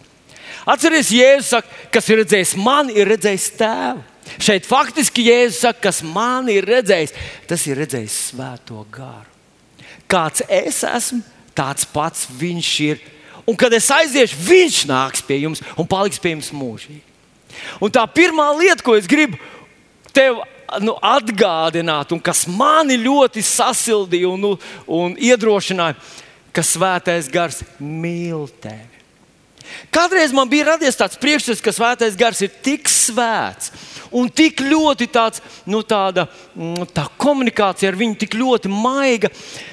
Atcerieties, Jēzus saka, kas ir redzējis mani, ir redzējis tēvu. Šeit faktiski Jēzus saka, kas man ir redzējis, tas ir redzējis svēto garu. Kāds es esmu, tāds pats viņš ir un kad es aiziešu, viņš nāks pie jums un paliks pie jums mūžīgi. Un tā pirmā lieta, ko es gribu tev nu, atgādināt, un kas mani ļoti sasildīja un, un iedrošināja, ka svētais gars mīl tevi. Kādreiz man bija radies tāds priekšstats, ka svētais gars ir tik svēts un tik ļoti tāds, nu, tāda, mm, tā komunikācija ar viņu tik ļoti maiga,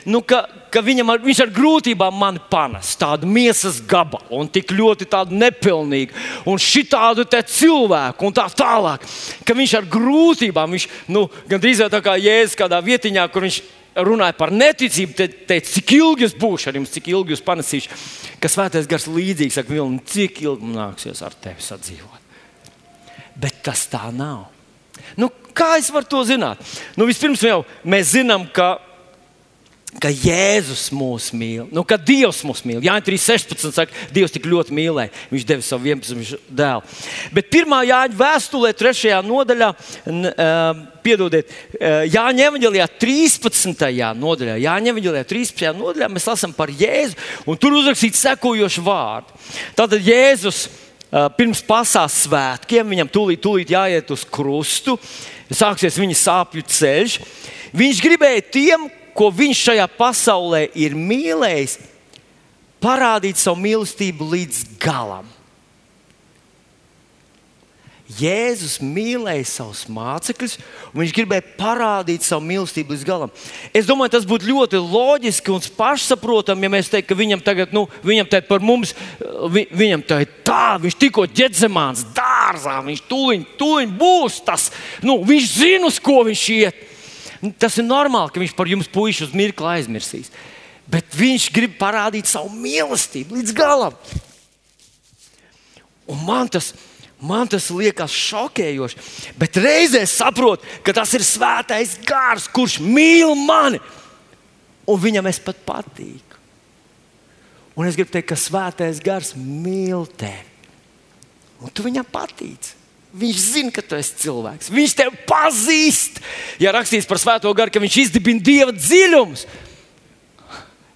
nu, ka, ka ar, viņš ar grūtībām mani panes tādu miesas gabalu un tik ļoti nepilnīgu un šitādu cilvēku un tā tālāk. Ka viņš ar grūtībām, viņš nu, gandrīz tā kā jēzus kādā vietiņā, kur viņš runāja par neticību, te, teica, cik ilgi es būšu ar jums, cik ilgi jūs panesīšu. Ka svētais gars līdzīgs, saka, Vilni, cik ilgi man nāksies ar tevi sadzīvot. Bet tas tā nav. Nu, kā es varu to zināt? Nu, vispirms jau mēs zinām, ka ka Jēzus mūs mīl, nu, ka Dievs mūs mīl. Jā, 3.16. saka, Dievs tik ļoti mīlēja, Viņš deva savu vienpusēju dēlu. Bet pirmā Jāņa vēstulē, 3. nodaļā, uh, piedodiet, uh, Jāņa evanģēlijā 13. nodaļā, Jāņa evanģēlijā 13. nodaļā mēs lasām par Jēzu, un tur uzrakstīts sekojoši vārdi. Tātad Jēzus pirms pasās svētkiem, viņam tūlīt, tūlīt jāiet uz krustu, sāksies viņa sāpju ceļš. Viņš gribēja tiem, ko viņš šajā pasaulē ir mīlējis, parādīt savu mīlestību līdz galam. Jēzus mīlēja savus mācekļus, un viņš gribēja parādīt savu mīlestību līdz galam. Es domāju, tas būtu ļoti loģiski un pašsaprotami, ja mēs teiktu, ka viņam tagad, nu, viņam tagad par mums, vi, viņam tā ir tā, viņš tikko ģetzemāns dārzā, viņš tūliņ, tūliņ būs tas, nu, viņš zina, uz ko viņš iet. Tas ir normāli, ka viņš par jums puikas uz mirkli aizmirsīs. Bet viņš grib parādīt savu mīlestību līdz galam. Un man tas, man tas liekas šokējoši. Bet reizē saprotu, ka tas ir svētais gars, kurš mīl mani. Un viņam es pat patīku. Un es gribu teikt, ka svētais gars mīl tevi. Un tu viņam patīci. Viņš zina, ka tu esi cilvēks. Viņš tevi pazīst. Ja rakstīts par Svēto garu, ka viņš izdibina dieva dziļumus,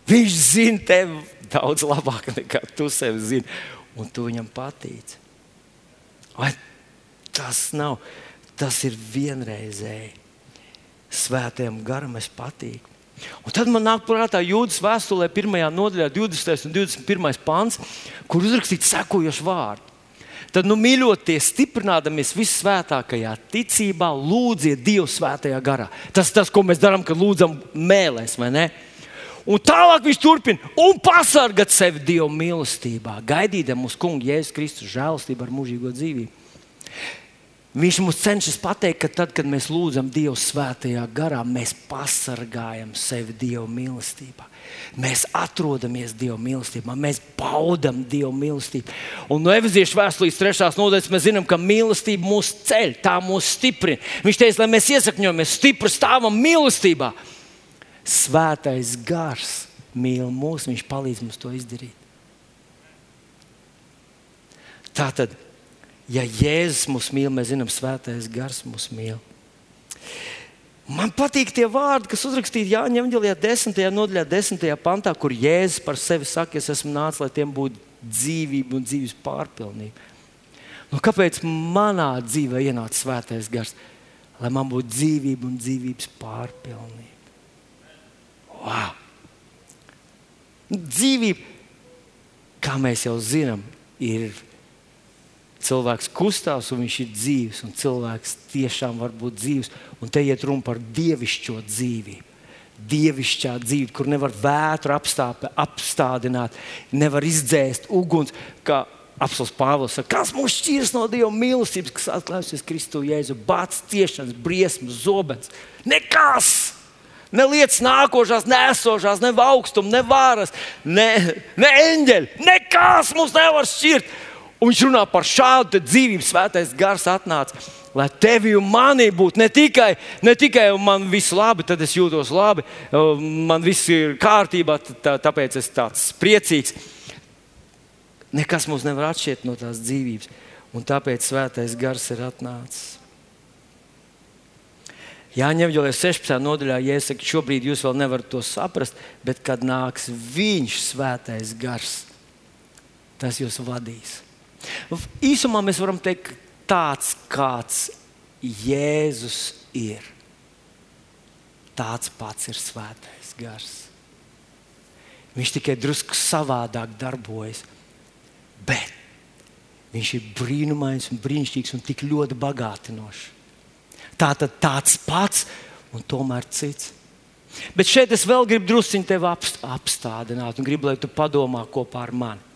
viņš zina tevi daudz labāk nekā tu sevi zini. Un tu viņam patīc. Vai tas nav. Tas ir vienreizēji. Svētajam garam es patīku. Un tad man nāk prātā jūdas vēstulē, 1. nodaļā, 20. un 21. pāns, kur uzrakstīts sekojošs vārds. Tad, nu, mīļoties, stiprināties visvētākajā ticībā, lūdziet Dievu svētajā garā. Tas ir tas, ko mēs darām, kad lūdzam mēlēs, vai ne? Un tālāk viņš turpina un pasargāt sevi Dieva mīlestībā, gaidīdam uz Kungu Jēzus Kristus žēlastību ar mūžīgo dzīvību. Viņš mums cenšas pateikt, ka tad, kad mēs lūdzam Dievu svētajā garā, mēs pasargājam sevi Dieva mīlestībā. Mēs atrodamies Dieva mīlestībā, mēs baudām Dieva mīlestību. Un no Evaņģēlijas vēstures trešās nodaļas mēs zinām, ka mīlestība mūs ceļ, tā mūs stiprina. Viņš teica, lai mēs iesakņojamies stipri stāvam mīlestībā. Svētais gars mīl mūs, viņš palīdz mums to izdarīt. Tātad ja Jēzus mūs mīl, mēs zinām, svētais gars mūs mīl. Man patīk tie vārdi, kas uzrakstīti Jāņa Evanģelijā, 10. nodaļā, 10. pantā, kur Jēzus par sevi saka, es esmu nācis, lai tiem būtu dzīvība un dzīves pārpilnība. Nu, kāpēc manā dzīvē ienāca svētais gars? Lai man būtu dzīvība un dzīvības pārpilnība. Wow! Dzīvība, kā mēs jau zinām, ir cilvēks kustās un viņš ir dzīves, un cilvēks tiešām var būt dzīves. Un te iet runa par dievišķo dzīvību. Dievišķā dzīve, kur nevar vētru apstāpē, apstādināt, nevar izdzēst uguns. Apelsīns Pāvils saka, kas mūs šķirs no Dieva mīlestības, kas atklājusies Kristu Jēzu, bācis, ciešanas, briesmas, zobens. Nekas! Ne lietas nākošās, nesošās, ne augstums, ne varas, ne, ne eņģeļi. Nekas mums nevar šķirt. Un viņš runā par šādu dzīvības svētais gars atnāca. Lai tevi un mani būtu ne tikai, ne tikai man viss labi, tad es jūtos labi, man viss ir kārtībā, tā, tāpēc es tāds priecīgs. Nekas mums nevar atšķirt no tās dzīvības, un tāpēc svētais gars ir atnācis. Jāņem jau 16. nodaļā, ja es saku, šobrīd jūs vēl nevarat to saprast, bet kad nāks viņš, svētais gars, tas jūs vadīs. Īsumā mēs varam teikt, tāds kāds Jēzus ir, tāds pats ir svētais gars. Viņš tikai drusku savādāk darbojas, bet viņš ir brīnumains un brīnišķīgs un tik ļoti bagātinošs. Tā tad tāds pats un tomēr cits. Bet šeit es vēl gribu druskuļi tevi apstādināt un gribu, lai tu padomā kopā ar mani.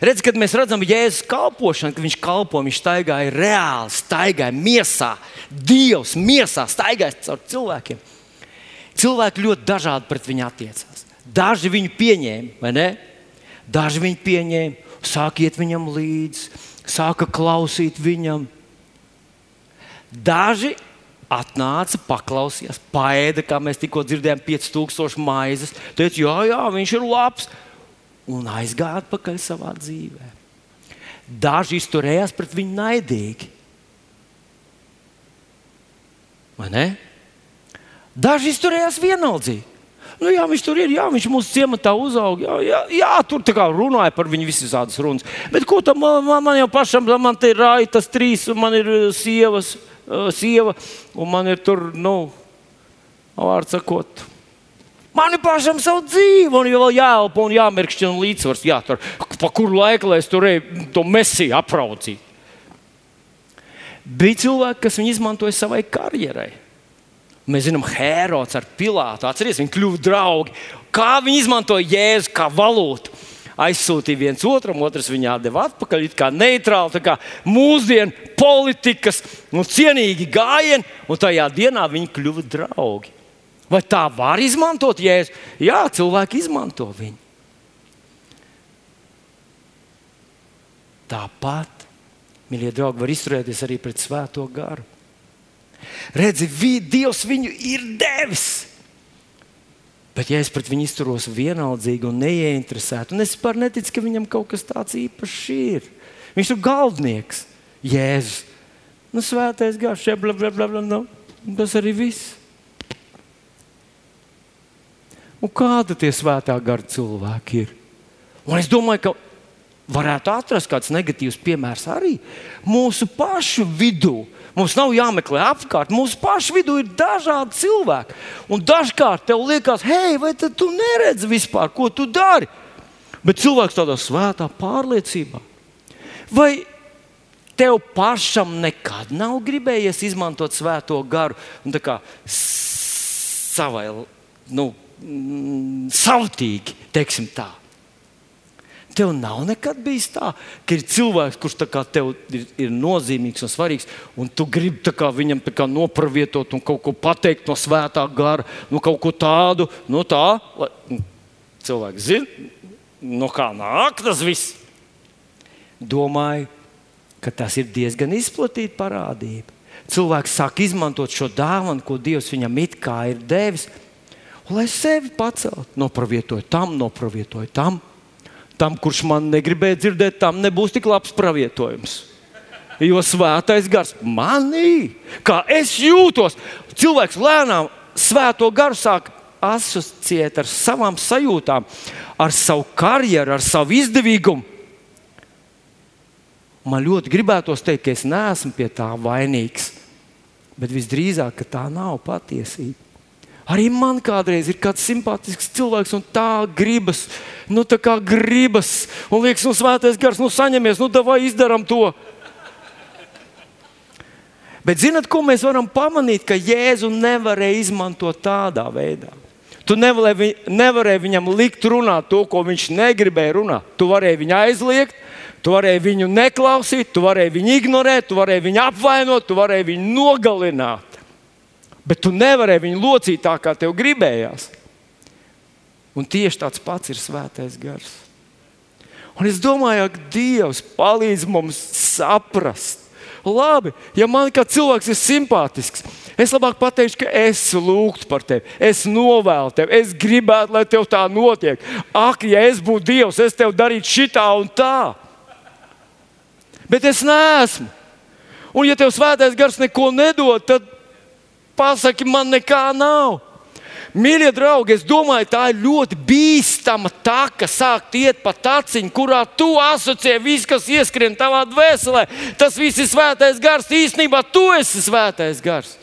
Redz, kad mēs redzam Jēzus kalpošanu, ka viņš kalpo, viņš staigāja reāli, staigāja miesā, Dievs miesā, staigāja caur cilvēkiem. Cilvēki ļoti dažādi pret viņu attiecās. Daži viņu pieņēma, vai ne? Daži viņu pieņēma, sāka iet viņam līdzi, sāka klausīt viņam. Daži atnāca, paklausījās, paēda, kā mēs tikko dzirdējām, 5000 maizes. Teica, jā, jā, viņš ir labs un aizgāja atpakaļ savā dzīvē. Daži izturējās pret viņu naidīgi. Daži izturējās vienaldzīgi. Nu, jā, viņš tur ir, jā, viņš mūsu ciematā uzauga. Jā, jā, jā tur runāja par viņu visas runas. Bet ko tam man, man jau pašam, man te ir raitas trīs, un man ir uh, sievas, uh, sieva, un man ir tur, nu, vārds sakot, Man ir pašam savu dzīvi, un vēl jāelpo un jāmirkšķina līdzsvars. Jā, tur, pa kuru laiku lai es tur eju, to mesiju apraucīju. Bija cilvēki, kas viņu izmantoja savai karjerai. Mēs zinām, Hērods ar Pilātu. Atcerieties, viņi kļuva draugi. Kā viņi izmantoja Jēzu kā valūtu? Aizsūtīja viens otram, otrs viņā deva atpakaļ, kā neitrāli, kā mūsdienu politikas, nu, cienīgi gājieni, un tajā dienā viņi kļuva draugi. Vai tā var izmantot jēzu? Jā, cilvēki izmanto viņu. Tāpat, mīļie draugi, var izturēties arī pret Svēto garu. Redzi, vi, Dievs viņu ir devis. Bet, ja es pret viņu izturos vienaldzīgi un neieinteresēti, un es vispār neticu, ka viņam kaut kas tāds īpašs ir, viņš ir galvenieks, Jēzus. Nu, svētais gars, šeit, bla, bla, bla, bla, nu, tas arī viss. Un kāda tie svētā gara cilvēki ir? Un es domāju, ka varētu atrast kāds negatīvs piemērs arī mūsu pašu vidū. Mums nav jāmeklē apkārt. Mūsu pašu vidū ir dažādi cilvēki. Un dažkārt tev liekas, hei, vai tu neredzi vispār, ko tu dari? Bet cilvēks tādā svētā pārliecībā. Vai tev pašam nekad nav gribējies izmantot svēto garu un tā kā savai, nu, mm, savtīgi, teiksim tā? Tev nav nekad bijis tā, ka ir cilvēks, kurš tev ir, ir nozīmīgs un svarīgs, un tu gribi kā, viņam kā, nopravietot un kaut ko pateikt no svētā gara, nu, kaut ko tādu, no nu, tā, lai cilvēks zina, no kā nāk tas viss. Domāju, ka tas ir diezgan izplatīta parādība. Cilvēks sāk izmantot šo dāvanu, ko Dievs viņam it kā ir devis, lai sevi paceltu. Nopravietoju tam, nopravietoju tam tam, kurš man negribēja dzirdēt, tam nebūs tik labs pravietojums. Jo svētais gars manī, kā es jūtos, cilvēks lēnām svēto garu sāk asociēt ar savām sajūtām, ar savu karjeru, ar savu izdevīgumu. Man ļoti gribētos teikt, ka es neesmu pie tā vainīgs, bet visdrīzāk tā nav patiesība. Arī man kādreiz ir kāds simpātisks cilvēks, un tā gribas, nu tā kā gribas, un liekas, nu svētais gars, nu saņemies, nu davai izdarām to. Bet zinat, ko mēs varam pamanīt, ka Jēzu nevarēja izmantot tādā veidā. Tu nevarēji, nevarēji viņam likt runāt to, ko viņš negribēja runāt. Tu varēji viņu aizliegt, tu varēji viņu neklausīt, tu varēji viņu ignorēt, tu varēji viņu apvainot, tu varēji viņu nogalināt bet tu nevarēji viņu locīt tā, kā tev gribējās. Un tieši tāds pats ir svētais gars. Un es domāju, ka Dievs palīdz mums saprast. Labi, ja man kā cilvēks ir simpātisks, es labāk pateikšu, ka es lūgtu par tevi, es novēlu tevi, es gribētu, lai tev tā notiek. Ak, ja es būtu Dievs, es tev darītu šitā un tā. Bet es neesmu. Un ja tev svētais gars neko nedod, tad pasaki, man nekā nav. Mīļie draugi, es domāju, tā ir ļoti bīstama taka sākt iet pa taciņu, kurā tu asociē visu, kas ieskrien tavā dvēselē. Tas viss ir svētais gars. Īsnībā tu esi svētais gars.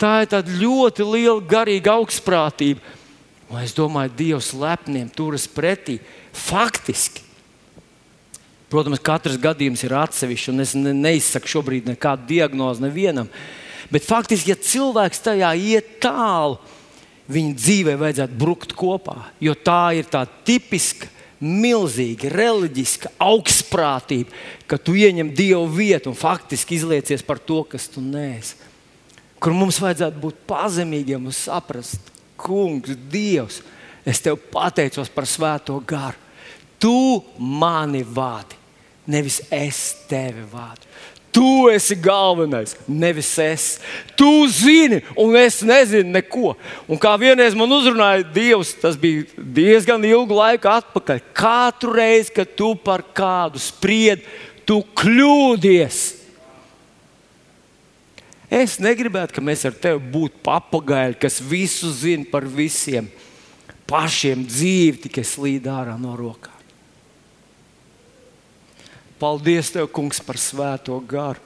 Tā ir ļoti liela garīga augstprātība. Un es domāju, Dievs lepniem turas pretī. Faktiski. Protams, katrs gadījums ir atsevišķs, un es ne, neizsaku šobrīd nekādu diagnozi nevienam. Bet faktiski, ja cilvēks tajā iet tālu, viņa dzīvē vajadzētu brukt kopā. Jo tā ir tā tipiska, milzīga, reliģiska augstprātība, ka tu ieņem dievu vietu un faktiski izliecies par to, kas tu neesi. Kur mums vajadzētu būt pazemīgiem un saprast, Kungs, Dievs, es tev pateicos par svēto garu. Tu mani vadi, nevis es tevi vadu. Tu esi galvenais, nevis es. Tu zini, un es nezinu neko. Un kā vienreiz man uzrunāja Dievs, tas bija diezgan ilgu laiku atpakaļ. Katru reizi, kad tu par kādu spriedi, tu kļūdies. Es negribētu, ka mēs ar tevi būtu papagaili, kas visu zina par visiem. Pašiem dzīvi tikai slīd ārā no rokām. Paldies, Tev, Kungs, par svēto garu.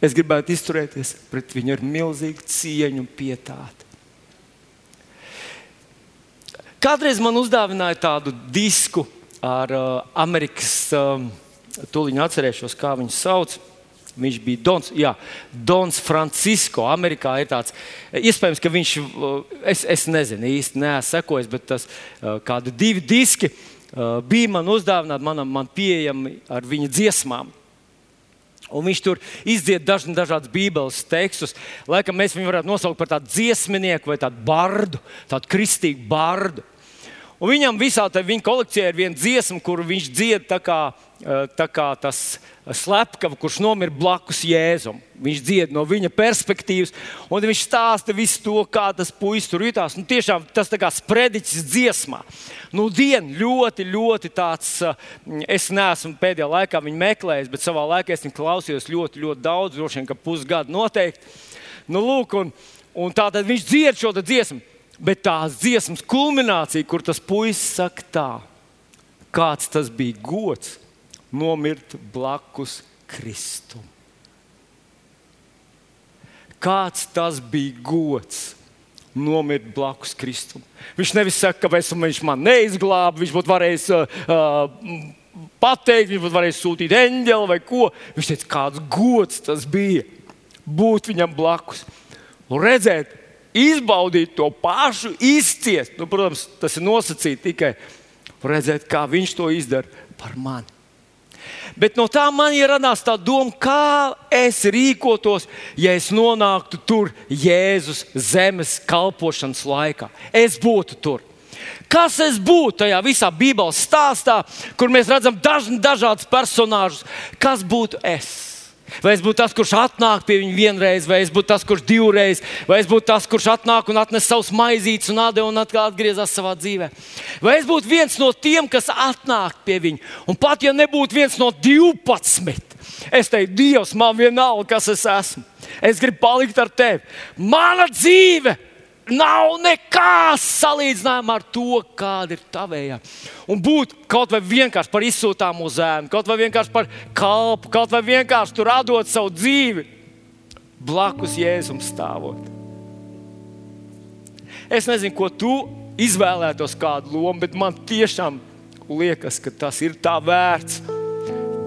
Es gribētu izturēties pret viņu ar milzīgu cieņu un pietātu. Kādreiz man uzdāvināja tādu disku ar uh, Amerikas, um, tūlīt atcerēšos, kā viņu sauc. Viņš bija Dons, jā, Dons Francisko. Amerikā ir tāds, iespējams, ka viņš, uh, es, es nezinu īsti, neesmu sekojis, bet tas uh, kādi divi diski. Uh, bija man uzdāvināti, man, man pieejami ar viņa dziesmām. Un viņš tur izdzied daž, dažādus bībeles tekstus. Laikam mēs viņu varētu nosaukt par tādu dziesminieku vai tādu bardu, tādu kristīgu bardu. Un viņam visā tajā viņa kolekcijā ir viena dziesma, kur viņš dzied tā kā tas slepkava, kurš nomira blakus Jēzum. Viņš dzied no viņa perspektīvas, un viņš stāsta visu to, kā tas puisis tur jutās. Nu, tiešām tas kā sprediķis dziesmā. Nu, dien, ļoti, ļoti tāds, es neesmu pēdējā laikā viņu meklējis, bet savā laikā es viņu klausījos ļoti, ļoti daudz, droši vien, pusgadu noteikti. Nu, lūk, un, un tā tad viņš dzied šo dziesmu, bet tās dziesmas kulminācija, kur tas puisis saka tā, kāds tas bija gods nomirt blakus Kristum. Kāds tas bija gods nomirt blakus Kristum. Viņš nevis saka, ka viņš man neizglāba, viņš būtu varējis uh, uh, pateikt, viņš būtu varējis sūtīt eņģeli vai ko. Viņš teica, kāds gods tas bija būt viņam blakus un redzēt, izbaudīt to pašu, izciest. Nu, protams, tas ir nosacīts tikai redzēt, kā viņš to izdara par mani. Bet no tā man ir radās tā doma, kā es rīkotos, ja es nonāktu tur Jēzus zemes kalpošanas laikā. Es būtu tur. Kas es būtu tajā visā Bībeles stāstā, kur mēs redzam daž, dažādus personāžus? Kas būtu es? Vai es būtu tas, kurš atnāk pie viņa vienreiz, vai es būtu tas, kurš divreiz, vai es būtu tas, kurš atnāk un atnes savus maizītes un atdeva un atkal atgriezās savā dzīvē. Vai es būtu viens no tiem, kas atnāk pie viņa. Un pat ja nebūtu viens no 12, es teiktu, Dievs, man vienalga, kas es esmu. Es gribu palikt ar tevi. Mana dzīve! Nav nekā salīdzinājumā ar to, kāda ir tavējā. Un būt kaut vai vienkārši par izsūtāmu zēnu, kaut vai vienkārši par kalpu, kaut vai vienkārši tur radot savu dzīvi blakus Jēzum stāvot. Es nezinu, ko tu izvēlētos kādu lomu, bet man tiešām liekas, ka tas ir tā vērts.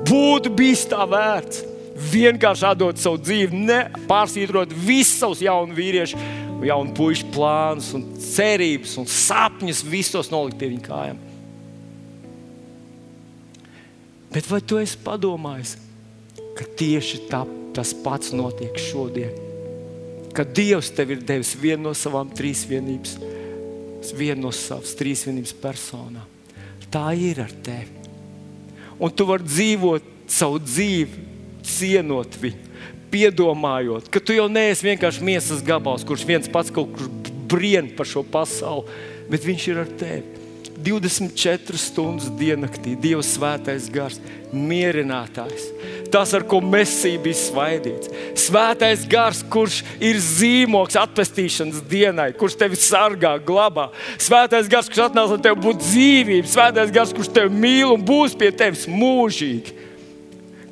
Būtu bijis tā vērts. Vienkārši atdot savu dzīvi, nepārsītrot visus savus jaunu vīriešu jaunu puikas plānus, un cerības un sapņus visos nolikt pie viņa kājām. Bet vai tu esi padomājis, ka tieši tā, tas pats notiek šodien? Kad Dievs tev ir devis vienu no savām trīsvienības, vienu no savas trīsvienības personām. Tā ir ar tevi. Un tu vari dzīvot savu dzīvi, cienot viņu piedomājot, ka tu jau neesi vienkārši miesas gabals, kurš viens pats kaut kur brien par šo pasauli, bet viņš ir ar tevi. 24 stundas diennaktī Dieva svētais gars, mierinātājs. Tas, ar ko Mēsija bija svaidīts. Svētais gars, kurš ir zīmogs atpestīšanas dienai, kurš tevi sargā, glabā. Svētais gars, kurš atnāca, lai tev būtu dzīvība. Svētais gars, kurš tevi mīl un būs pie tevis mūžīgi.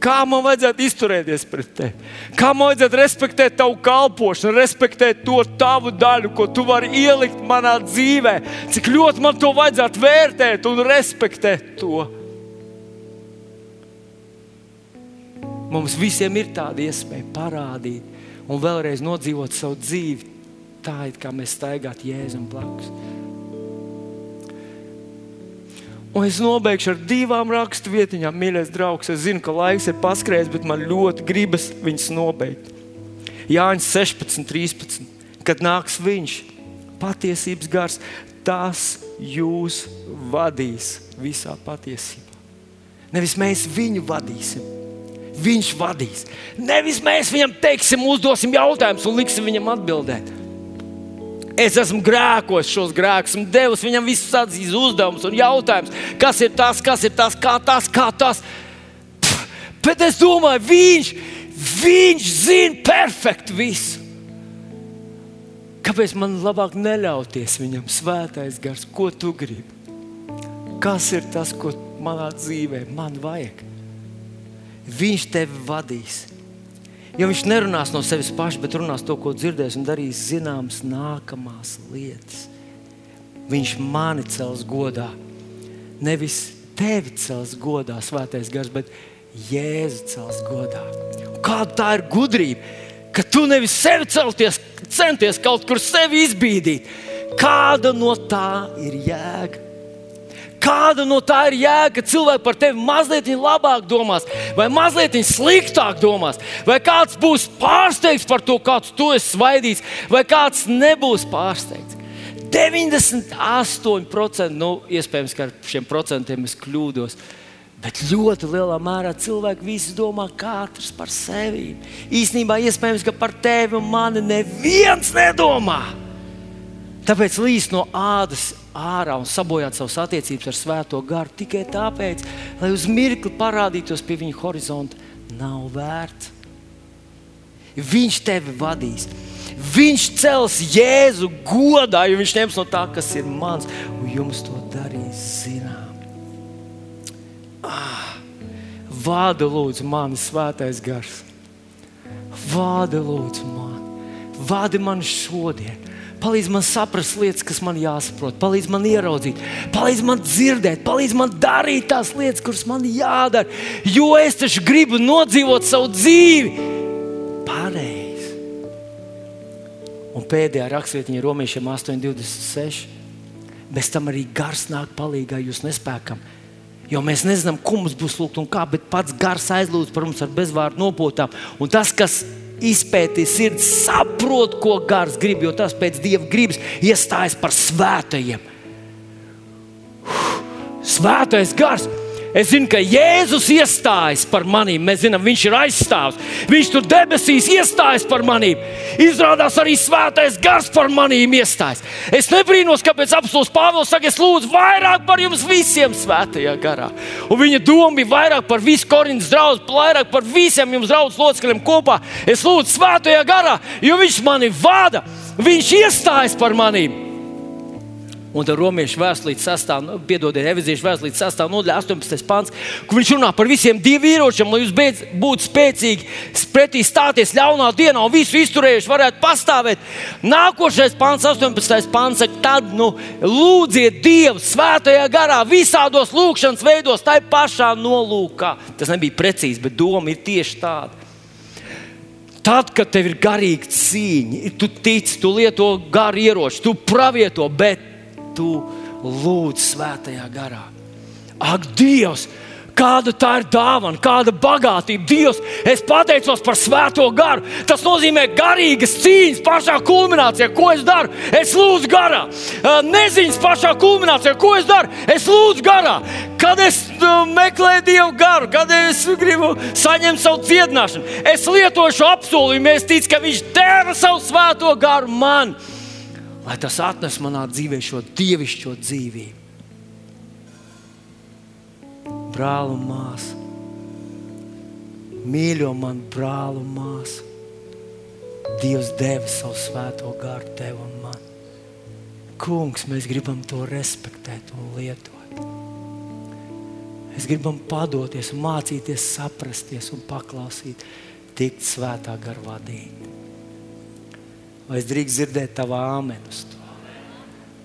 Kā man vajadzētu izturēties pret tevi? Kā man vajadzētu respektēt tavu kalpošanu, respektēt to tavu daļu, ko tu vari ielikt manā dzīvē? Cik ļoti man to vajadzētu vērtēt un respektēt to? Mums visiem ir tāda iespēja parādīt un vēlreiz nodzīvot savu dzīvi tā, it kā mēs staigātu Jēzum blakus. Un es nobeigšu ar divām raksturvietiņām, mīļais draugs. Es zinu, ka laiks ir paskrējis, bet man ļoti gribas viņas nobeigt. Jānis 16, 13. Kad nāks viņš, patiesības gars, tas jūs vadīs visā patiesībā. Nevis mēs viņu vadīsim, viņš vadīs. Nevis mēs viņam teiksim, uzdosim jautājumus un liksim viņam atbildēt. Es esmu grēkos šos grēkus, un devis viņam visus atzīst uzdevumus un jautājumus, kas ir tas, kas ir tas, kā tas, kā tas. Pff, bet es domāju, viņš, viņš zina perfekti visu. Kāpēc man labāk neļauties viņam svētais gars, ko tu gribi? Kas ir tas, ko manā dzīvē man vajag? Viņš tevi vadīs. Jo viņš nerunās no sevis paša, bet runās to, ko dzirdēs un darīs zināmas nākamās lietas. Viņš mani cels godā. Nevis tevi cels godā, svētais gars, bet Jēzu cels godā. Un kāda tā ir gudrība? Ka tu nevis sevi celties, centies kaut kur sevi izbīdīt. Kāda no tā ir jēga? Kāda no tā ir jēga, cilvēki par tevi mazliet labāk domās, vai mazliet sliktāk domās, vai kāds būs pārsteigts par to, kāds tu esi svaidījis, vai kāds nebūs pārsteigts. 98% nu, iespējams, ka ar šiem procentiem es kļūdos. Bet ļoti lielā mērā cilvēki visi domā katrs par sevi. Īsnībā iespējams, ka par tevi un mani neviens nedomā. Tāpēc līdz no ādas ārā un sabojāt savas attiecības ar Svēto garu tikai tāpēc, lai uz mirkli parādītos pie viņa horizonta, nav vērts. Viņš tevi vadīs. Viņš cels Jēzu godā, jo viņš ņems no tā, kas ir mans, un jums to darīs zinām. Vāda lūdzu mani svētais gars. Vāda lūdzu mani. Vādi man šodien. Palīdz man saprast lietas, kas man jāsaprot, palīdz man ieraudzīt, palīdz man dzirdēt, palīdz man darīt tās lietas, kuras man jādara. Jo es taču gribu nodzīvot savu dzīvi pareizi. Un pēdējā rakstvietiņa Romiešiem 8,26. Bez tam arī gars nāk palīdzīgā jūs nespējam. Jo mēs nezinām, ko mums būs lūgt un kā, bet pats gars aizlūdz par mums ar bezvārdu nopotām. Un tas, kas izpētīs sirdi, saprot, ko gars grib, jo tas pēc dieva gribas iestājas par svētajiem. Svētais gars! Es zinu, ka Jēzus iestājas par maniem. Mēs zinām, Viņš ir aizstāvs. Viņš tur debesīs iestājas par maniem. Izrādās arī svētais gars par maniem iestājas. Es nebrīnos, kāpēc apelsīns Pāvils saka, es lūdzu vairāk par jums visiem svētajā garā. Un viņa doma bija vairāk par visu Korintas draugu, vairāk par visiem jums draugu locekļiem kopā. Es lūdzu svētajā garā, jo viņš mani vada. Viņš iestājas par maniem. Un tad romiešu vēstulīte sastāv, nu, piedodiet, evizīšu vēstulīte sastāv nodaļa 18. pants, kur viņš runā par visiem diviem ieročiem, lai jūs beidz, būtu spēcīgi pretī stāties ļaunā dienā un visu izturējuši varētu pastāvēt. Nākošais pants, 18. pants, saka, tad nu, lūdziet Dievu svētajā garā, visādos lūkšanas veidos, tai pašā nolūkā. Tas nebija precīzi, bet doma ir tieši tāda. Tad, kad tev ir garīga cīņa, tu tici, tu lieto garu ieroči, tu pravieto, bet tu lūdz svētajā garā. Ak, Dievs! Kāda tā ir dāvana, kāda bagātība. Dievs, es pateicos par svēto garu. Tas nozīmē garīgas cīņas pašā kulminācijā. Ko es daru? Es lūdzu garā. Neziņas pašā kulminācijā. Ko es daru? Es lūdzu garā. Kad es meklēju Dievu garu, kad es gribu saņemt savu dziedināšanu, es lietošu apsolījumu. Es ticu, ka Viņš deva savu svēto garu man lai tas atnes manā dzīvē šo dievišķo dzīvību. Brāl un māsa, mīļo man, brāl un māsa. Dievs deva savu svēto garu tev un man. Kungs, mēs gribam to respektēt un lietot. Mēs gribam padoties, mācīties, saprasties un paklausīt, tikt svētā garā vadīt. Vai es drīkst dzirdēt tavu āmenu uz to?